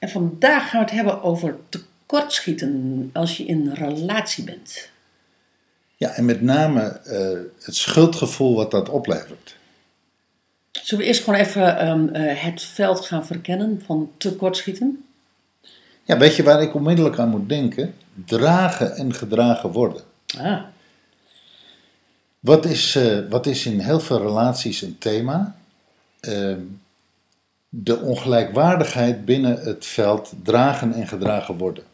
En vandaag gaan we het hebben over tekortschieten als je in een relatie bent. Ja, en met name eh, het schuldgevoel wat dat oplevert. Zullen we eerst gewoon even ehm, eh, het veld gaan verkennen van tekortschieten? Ja, weet je waar ik onmiddellijk aan moet denken? Dragen en gedragen worden. Ah, Wat is, eh, wat is in heel veel relaties een thema? Ehm, de ongelijkwaardigheid binnen het veld dragen en gedragen worden.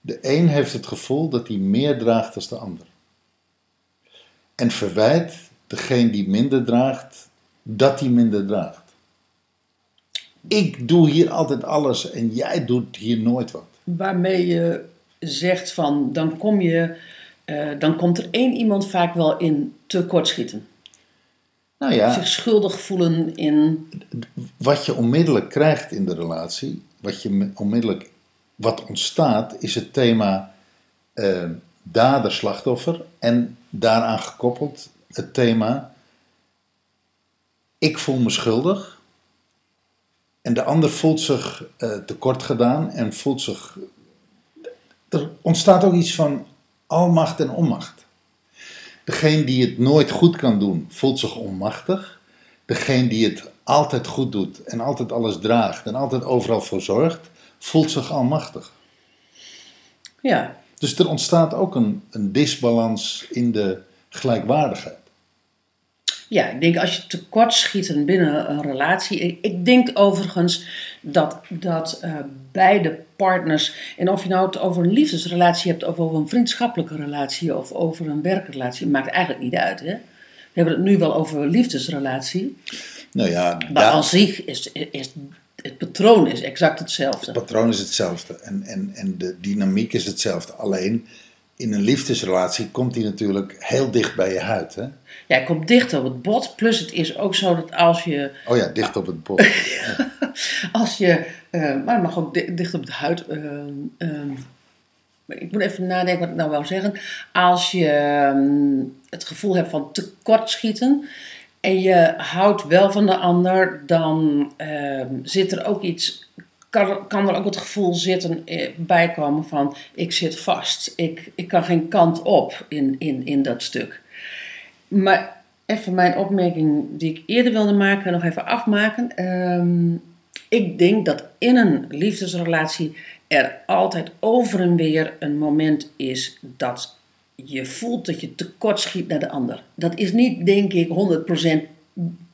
De een heeft het gevoel dat hij meer draagt dan de ander. En verwijt degene die minder draagt, dat hij minder draagt. Ik doe hier altijd alles en jij doet hier nooit wat. waarmee je zegt van, dan, kom je, eh, dan komt er één iemand vaak wel in tekortschieten. Nou ja, Zich schuldig voelen in, wat je onmiddellijk krijgt in de relatie, wat je onmiddellijk wat ontstaat, is het thema eh, dader-slachtoffer en daaraan gekoppeld het thema ik voel me schuldig en de ander voelt zich eh, tekort gedaan en voelt zich. Er ontstaat ook iets van almacht en onmacht. Degene die het nooit goed kan doen, voelt zich onmachtig. Degene die het altijd goed doet en altijd alles draagt en altijd overal voor zorgt, voelt zich almachtig. ja, Dus er ontstaat ook een, een disbalans in de gelijkwaardigheid. Ja, ik denk als je tekortschieten binnen een relatie. Ik, denk overigens dat, dat eh, beide partners. En of je nou het over een liefdesrelatie hebt, of over een vriendschappelijke relatie, of over een werkrelatie, maakt eigenlijk niet uit. Hè? We hebben het nu wel over een liefdesrelatie. Nou ja, Maar aan zich is, is het patroon is exact hetzelfde. Het patroon is hetzelfde en, en, en de dynamiek is hetzelfde. Alleen in een liefdesrelatie komt die natuurlijk heel dicht bij je huid. Hè? Ja, het komt dicht op het bot. Plus het is ook zo dat als je Oh ja, dicht op het bot. Als je, eh, maar het mag ook di- dicht op de huid. eh, ehm, maar ik moet even nadenken wat ik nou wou zeggen. Als je ehm, het gevoel hebt van tekortschieten en je houdt wel van de ander, dan ehm, zit er ook iets. Kan, kan er ook het gevoel zitten, eh, bijkomen van ik zit vast. Ik, ik kan geen kant op in, in, in dat stuk. Maar even mijn opmerking die ik eerder wilde maken, nog even afmaken. Ehm, ik denk dat in een liefdesrelatie er altijd over en weer een moment is dat je voelt dat je tekortschiet naar de ander. Dat is niet, denk ik, 100%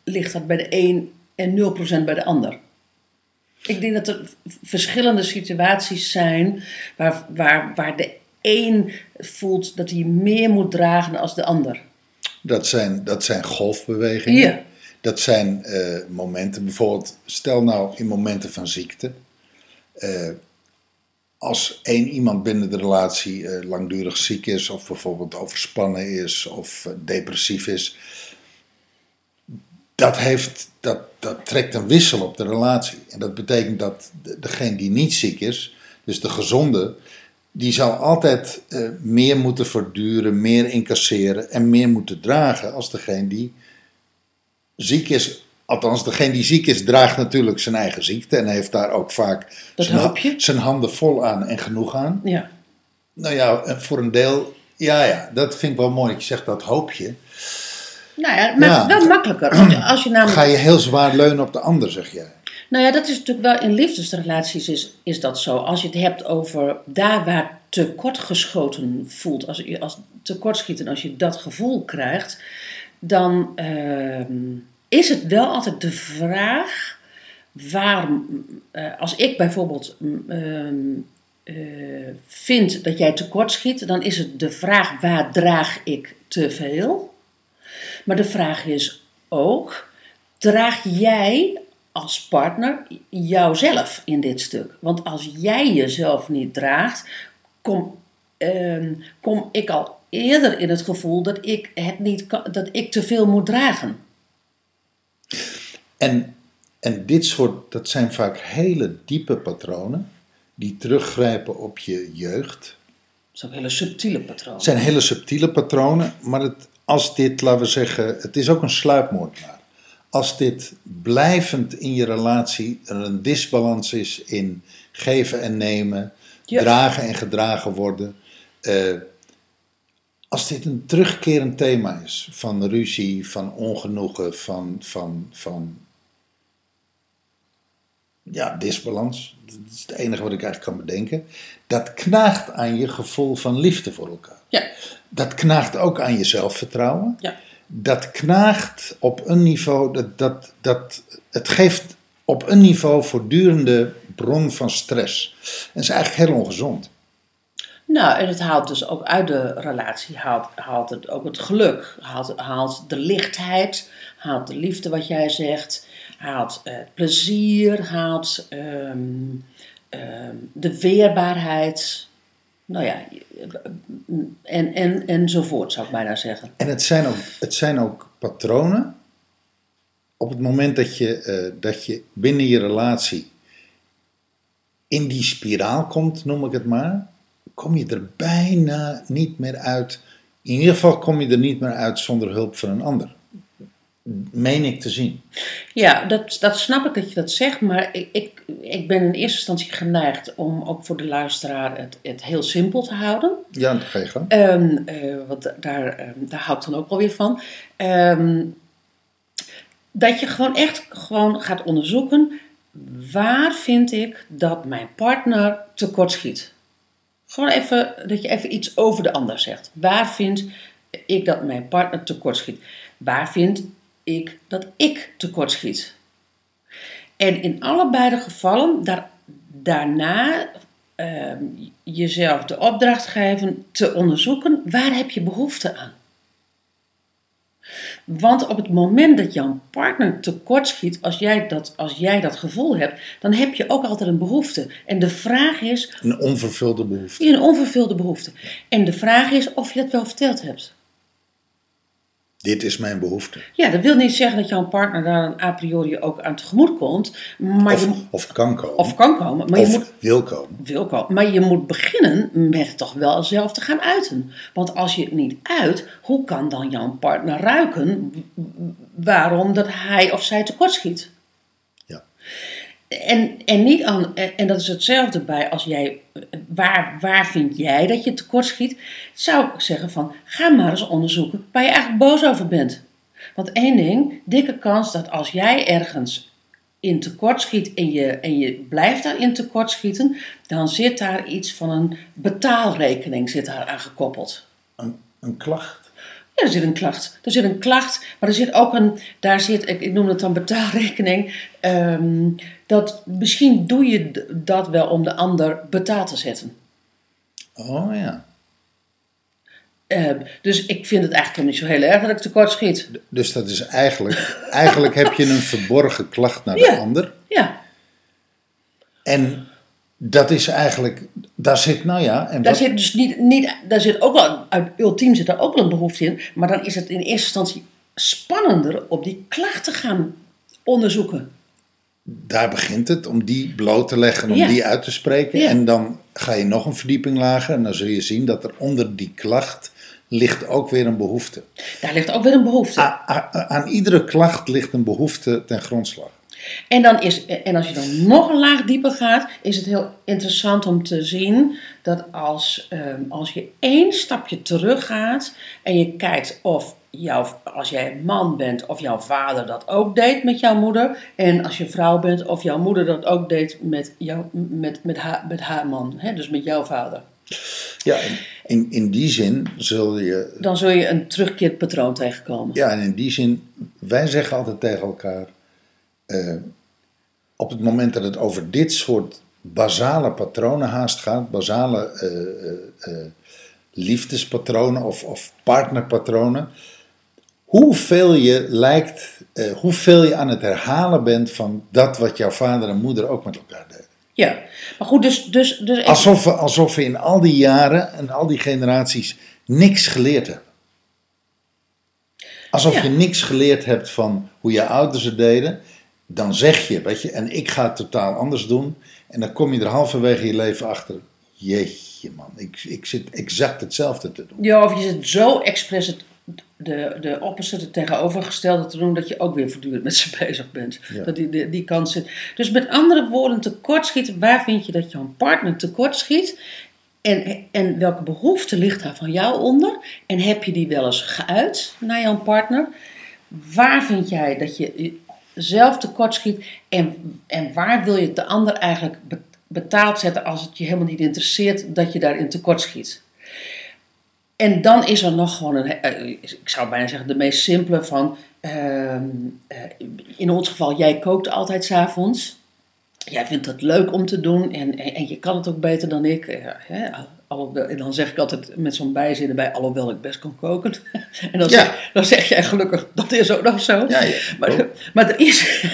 ligt dat bij de een en 0% bij de ander. Ik denk dat er verschillende situaties zijn waar, waar, waar de een voelt dat hij meer moet dragen als de ander. Dat zijn, dat zijn golfbewegingen. Ja. Dat zijn eh, momenten, bijvoorbeeld, stel nou in momenten van ziekte. eh, als één iemand binnen de relatie eh, langdurig ziek is, of bijvoorbeeld overspannen is, of depressief is. Dat, heeft, dat, dat trekt een wissel op de relatie. En dat betekent dat de- degene die niet ziek is, dus de gezonde, die zal altijd eh, meer moeten verduren, meer incasseren en meer moeten dragen als degene die ziek is. Althans, degene die ziek is, draagt natuurlijk zijn eigen ziekte en heeft daar ook vaak zijn, zijn handen vol aan en genoeg aan. Ja. Nou ja, voor een deel, ja, ja, dat vind ik wel mooi dat je zegt dat hoop je. Nou ja, het maakt Ja. het wel makkelijker. Als je, als je namelijk Ga je heel zwaar leunen op de ander, zeg jij. Nou ja, dat is natuurlijk wel in liefdesrelaties is, is dat zo. Als je het hebt over daar waar tekortgeschoten voelt, als je als tekortschieten, als je dat gevoel krijgt, dan ehm, is het wel altijd de vraag waar, eh, als ik bijvoorbeeld mm, ehm, eh, vind dat jij tekortschiet, dan is het de vraag waar draag ik te veel. Maar de vraag is ook, draag jij als partner jouzelf in dit stuk. Want als jij jezelf niet draagt, kom, ehm, kom ik al eerder in het gevoel dat ik, het niet kan, dat ik te veel moet dragen. En, en dit soort, dat zijn vaak hele diepe patronen die teruggrijpen op je jeugd. Dat zijn hele subtiele patronen. Het zijn hele subtiele patronen, maar het, als dit, laten we zeggen, het is ook een sluipmoordenaar. Als dit blijvend in je relatie er een disbalans is in geven en nemen, Ja. dragen en gedragen worden. eh, als dit een terugkerend thema is van ruzie, van ongenoegen, van, van, van ja, disbalans, dat is het enige wat ik eigenlijk kan bedenken. Dat knaagt aan je gevoel van liefde voor elkaar. Ja, Dat knaagt ook aan je zelfvertrouwen. ja. Dat knaagt op een niveau, dat, dat, dat, het geeft op een niveau voortdurende bron van stress. En is eigenlijk heel ongezond. Nou, en het haalt dus ook uit de relatie, haalt, haalt het ook het geluk, haalt, haalt de lichtheid, haalt de liefde wat jij zegt, haalt eh, plezier, haalt ehm, ehm, de weerbaarheid, nou ja, en, en, enzovoort zou ik bijna zeggen. En het zijn ook, het zijn ook patronen. Op het moment dat je, eh, dat je binnen je relatie in die spiraal komt, noem ik het maar, kom je er bijna niet meer uit. In ieder geval kom je er niet meer uit zonder hulp van een ander. Meen ik te zien. Ja, dat, dat snap ik dat je dat zegt, maar ik, ik, ik ben in eerste instantie geneigd om ook voor de luisteraar het, het heel simpel te houden. Ja, dat ga je gang. Want daar, ehm, daar hou ik dan ook wel weer van. Ehm, dat je gewoon echt gewoon gaat onderzoeken. Waar vind ik dat mijn partner tekortschiet? Gewoon even, dat je even iets over de ander zegt. Waar vind ik dat mijn partner tekortschiet? Waar vind ik dat ik tekortschiet? En in allebei de gevallen daar, daarna ehm, jezelf de opdracht geven te onderzoeken waar heb je behoefte aan. Want op het moment dat jouw partner tekortschiet, als jij, dat, als jij dat gevoel hebt, dan heb je ook altijd een behoefte. En de vraag is, Een onvervulde behoefte. een onvervulde behoefte. En de vraag is of je dat wel verteld hebt. Dit is mijn behoefte. Ja, dat wil niet zeggen dat jouw partner daar een a priori ook aan tegemoet komt. Maar Of, je, of kan komen. of kan komen. Maar je Of moet, wil komen. wil komen. Maar je moet beginnen met het toch wel zelf te gaan uiten. Want als je het niet uit, hoe kan dan jouw partner ruiken waarom dat hij of zij tekortschiet? En, en, niet aan, en dat is hetzelfde bij als jij, waar, waar vind jij dat je tekortschiet? Zou ik zeggen van, ga maar eens onderzoeken waar je eigenlijk boos over bent. Want één ding, dikke kans dat als jij ergens in tekort schiet en je, en je blijft daarin tekort schieten, dan zit daar iets van een betaalrekening zit daar aan gekoppeld. Een, een klacht. Ja, er zit een klacht. Er zit een klacht, maar er zit ook een, daar zit, ik, ik noem het dan betaalrekening. ehm, dat misschien doe je dat wel om de ander betaald te zetten. Oh ja. Ehm, dus ik vind het eigenlijk niet zo heel erg dat ik tekort schiet. Dus dat is eigenlijk, eigenlijk heb je een verborgen klacht naar de Ja. ander. Ja, En dat is eigenlijk, daar zit, nou ja, en daar wat, zit dus niet, niet daar zit ook wel, uit ultiem zit daar ook wel een behoefte in. Maar dan is het in eerste instantie spannender op die klacht te gaan onderzoeken. daar begint het, om die bloot te leggen, om Ja. die uit te spreken. Ja. En dan ga je nog een verdieping lager en dan zul je zien dat er onder die klacht ligt ook weer een behoefte. Daar ligt ook weer een behoefte. A- a- aan iedere klacht ligt een behoefte ten grondslag. En, dan is, en als je dan nog een laag dieper gaat, is het heel interessant om te zien dat als, ehm, als je één stapje terug gaat en je kijkt of jouw, als jij man bent, of jouw vader dat ook deed met jouw moeder. En als je vrouw bent, of jouw moeder dat ook deed met, jou, met, met, haar, met haar man, hè, dus met jouw vader. Ja, in, in die zin zul je Dan zul je een terugkeerd patroon tegenkomen. Ja, en in die zin, wij zeggen altijd tegen elkaar, eh, op het moment dat het over dit soort basale patronen haast gaat, basale eh, eh, liefdespatronen of, of partnerpatronen, hoeveel je lijkt hoeveel je aan het herhalen bent van dat wat jouw vader en moeder ook met elkaar deden. Ja, maar goed, dus... dus, dus Alsof we, alsof we in al die jaren en al die generaties niks geleerd hebben. Alsof Ja. je niks geleerd hebt van hoe je ouders het deden. Dan zeg je, weet je, en ik ga het totaal anders doen. En dan kom je er halverwege je leven achter. Jeetje man, ik, ik zit exact hetzelfde te doen. Ja, of je zit zo expres het, de, de opposite, het tegenovergestelde te doen, dat je ook weer voortdurend met ze bezig bent. Ja. Dat die, die, die kant zit. Dus met andere woorden, tekortschieten, waar vind je dat jouw partner tekortschiet? En, en welke behoefte ligt daar van jou onder? En heb je die wel eens geuit naar jouw partner? Waar vind jij dat je zelf tekortschiet? En, en waar wil je de ander eigenlijk be- betaald zetten als het je helemaal niet interesseert dat je daarin tekortschiet? En dan is er nog gewoon een, eh, ik zou bijna zeggen, de meest simpele van, ehm, eh, in ons geval, jij kookt altijd s'avonds. Jij vindt het leuk om te doen en, en, je kan het ook beter dan ik. Eh, alhoewel- en dan zeg ik altijd met zo'n bijzin erbij, alhoewel ik best kan koken. en dan, Ja. zeg, dan zeg jij gelukkig, dat is ook nog zo. Ja, ja. Maar, maar, er is,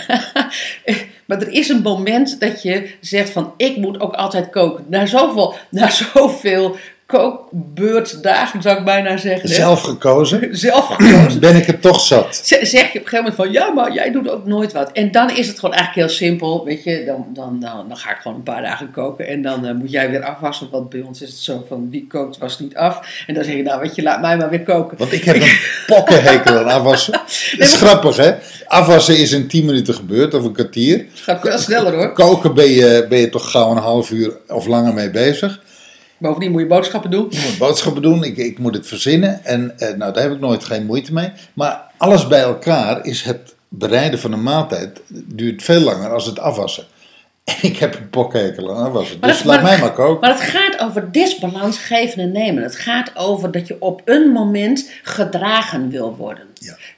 maar er is een moment dat je zegt van ik moet ook altijd koken. Na zoveel, na zoveel kookbeurtdagen zou ik bijna zeggen. Zelf gekozen, Zelf gekozen. ben ik het toch zat. Zeg je op een gegeven moment van ja, maar jij doet ook nooit wat. En dan is het gewoon eigenlijk heel simpel. Weet je, dan, dan, dan, dan ga ik gewoon een paar dagen koken. En dan eh, moet jij weer afwassen. Want bij ons is het zo van wie kookt was niet af. En dan zeg je nou, weet je, laat mij maar weer koken. Want ik heb een pokkenhekel aan afwassen. Dat is grappig, hè? Afwassen is in 10 minuten gebeurd, of een kwartier. Het gaat veel sneller hoor. Koken ben je, ben je toch gauw een half uur of langer mee bezig. Bovendien moet je boodschappen doen. Ik moet boodschappen doen, ik, ik moet het verzinnen. En eh, nou, daar heb ik nooit geen moeite mee. Maar alles bij elkaar is het bereiden van een maaltijd duurt veel langer als het afwassen. En ik heb een pokhekel aan afwassen. Maar Dus dat- laat maar mij maar koken. Maar het gaat over disbalans geven en nemen. Het gaat over dat je op een moment gedragen wil worden.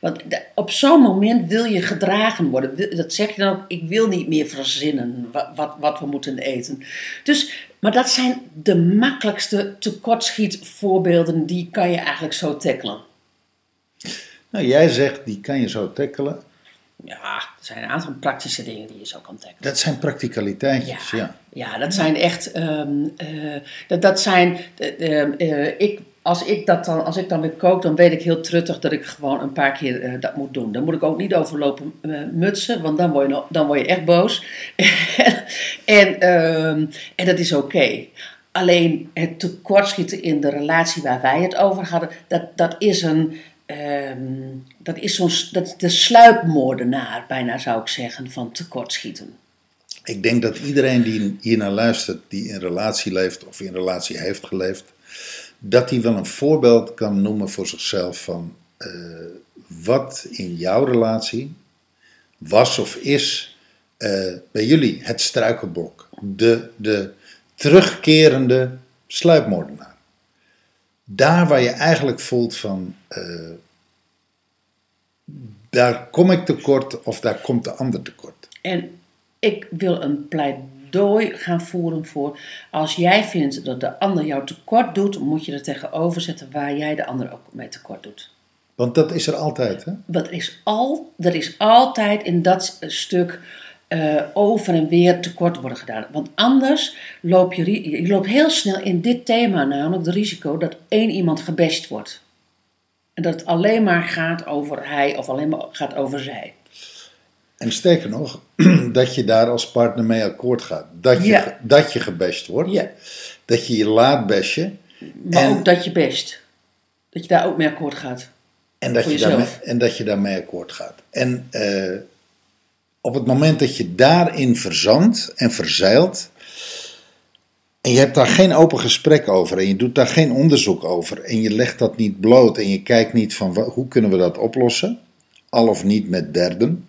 Want op zo'n moment wil je gedragen worden. Dat zeg je dan ook, ik wil niet meer verzinnen wat, wat, wat we moeten eten. Dus, maar dat zijn de makkelijkste tekortschietvoorbeelden, die kan je eigenlijk zo tackelen. Nou, jij zegt, die kan je zo tackelen. Ja, er zijn een aantal praktische dingen die je zo kan tackelen. Dat zijn practicaliteitjes, ja. Ja, dat zijn echt. ehm, eh, dat, dat zijn. eh, ehm, eh, ik, als, ik dat dan, als ik dan weer kook, dan weet ik heel truttig dat ik gewoon een paar keer eh, dat moet doen. Dan moet ik ook niet overlopen eh, mutsen, want dan word je, dan word je echt boos. en, ehm, en dat is oké. Alleen het tekortschieten in de relatie waar wij het over hadden, dat, dat is een. ehm, dat is zo'n, dat de sluipmoordenaar, bijna zou ik zeggen, van tekortschieten. Ik denk dat iedereen die hier naar luistert, die in relatie leeft of in relatie heeft geleefd, dat hij wel een voorbeeld kan noemen voor zichzelf van eh, wat in jouw relatie was of is eh, bij jullie het struikelblok. De, de terugkerende sluipmoordenaar. Daar waar je eigenlijk voelt van, eh, daar kom ik tekort of daar komt de ander tekort. En ik wil een pleidooi gaan voeren voor. Als jij vindt dat de ander jou tekort doet, moet je er tegenover zetten waar jij de ander ook mee tekort doet. Want dat is er altijd, hè? Er is, al, er is altijd in dat stuk eh, over en weer tekort worden gedaan. Want anders loop je, je loopt heel snel in dit thema namelijk de risico dat één iemand gebashed wordt. En dat het alleen maar gaat over hij of alleen maar gaat over zij. En sterker nog, dat je daar als partner mee akkoord gaat. Dat je, Ja. dat je gebashed wordt. Ja. Dat je je laat bashen. Maar En- ook dat je best. Dat je daar ook mee akkoord gaat. En dat, je daarmee, en dat je daarmee akkoord gaat. En eh, op het moment dat je daarin verzandt en verzeilt. En je hebt daar geen open gesprek over. En je doet daar geen onderzoek over. En je legt dat niet bloot. En je kijkt niet van hoe kunnen we dat oplossen. Al of niet met derden.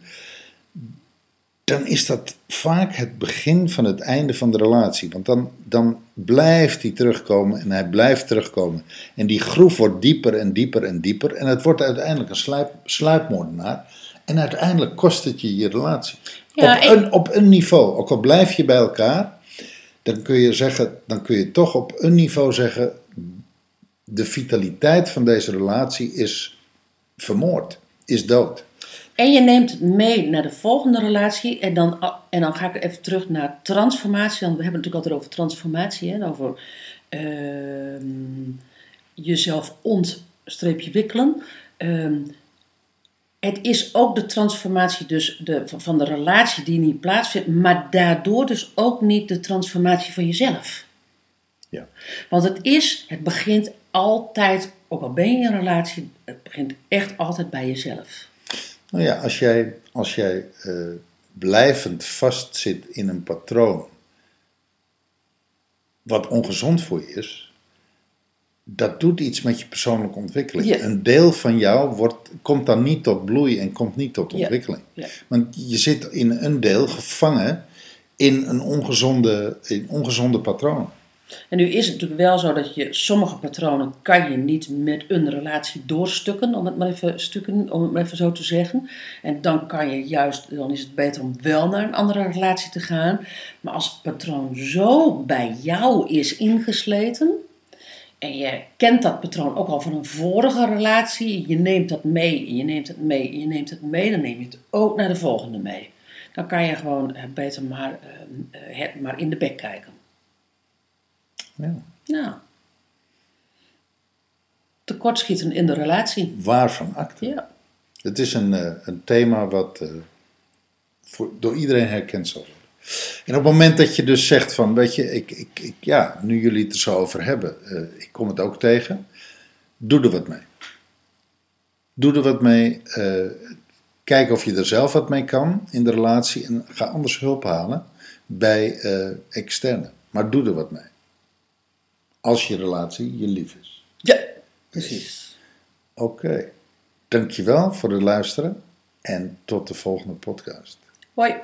Dan is dat vaak het begin van het einde van de relatie. Want dan, dan blijft hij terugkomen en hij blijft terugkomen. En die groef wordt dieper en dieper en dieper. En het wordt uiteindelijk een sluip, sluipmoordenaar. En uiteindelijk kost het je je relatie. Ja, op, ik- een, op een niveau. Ook al blijf je bij elkaar. Dan kun je zeggen, dan kun je toch op een niveau zeggen. De vitaliteit van deze relatie is vermoord. Is dood. En je neemt het mee naar de volgende relatie. En dan, en dan ga ik even terug naar transformatie. Want we hebben het natuurlijk altijd over transformatie. Hè? Over ehm, jezelf ontstreepje wikkelen. Ehm, het is ook de transformatie dus de, van de relatie die niet plaatsvindt. Maar daardoor dus ook niet de transformatie van jezelf. Ja. Want het is, het begint altijd, ook al ben je in een relatie, het begint echt altijd bij jezelf. Nou ja, als jij, als jij eh, blijvend vastzit in een patroon wat ongezond voor je is, dat doet iets met je persoonlijke ontwikkeling. Ja. Een deel van jou wordt, komt dan niet tot bloei en komt niet tot Ja. ontwikkeling. Ja. Want je zit in een deel gevangen in een ongezonde, in ongezonde patroon. En nu is het natuurlijk wel zo dat je sommige patronen kan je niet met een relatie doorstukken, om het maar even stukken, om het maar even zo te zeggen. En dan kan je juist, dan is het beter om wel naar een andere relatie te gaan. Maar als het patroon zo bij jou is ingesleten, en je kent dat patroon ook al van een vorige relatie, je neemt dat mee, je neemt het mee, je neemt het mee, dan neem je het ook naar de volgende mee. Dan kan je gewoon eh, beter maar, eh, eh, maar in de bek kijken. Ja. Ja. Tekortschieten in de relatie. Waarvan acte? Ja. Het is een, eh, een thema wat eh, voor, door iedereen herkend zal worden. En op het moment dat je dus zegt van, weet je, ik, ik, ik, ja, nu jullie het er zo over hebben, eh, ik kom het ook tegen, doe er wat mee. Doe er wat mee. kijk of je er zelf wat mee kan in de relatie en ga anders hulp halen bij externe. Maar doe er wat mee. Als je relatie je lief is. Ja, precies. Oké. Dankjewel voor het luisteren en tot de volgende podcast. Hoi.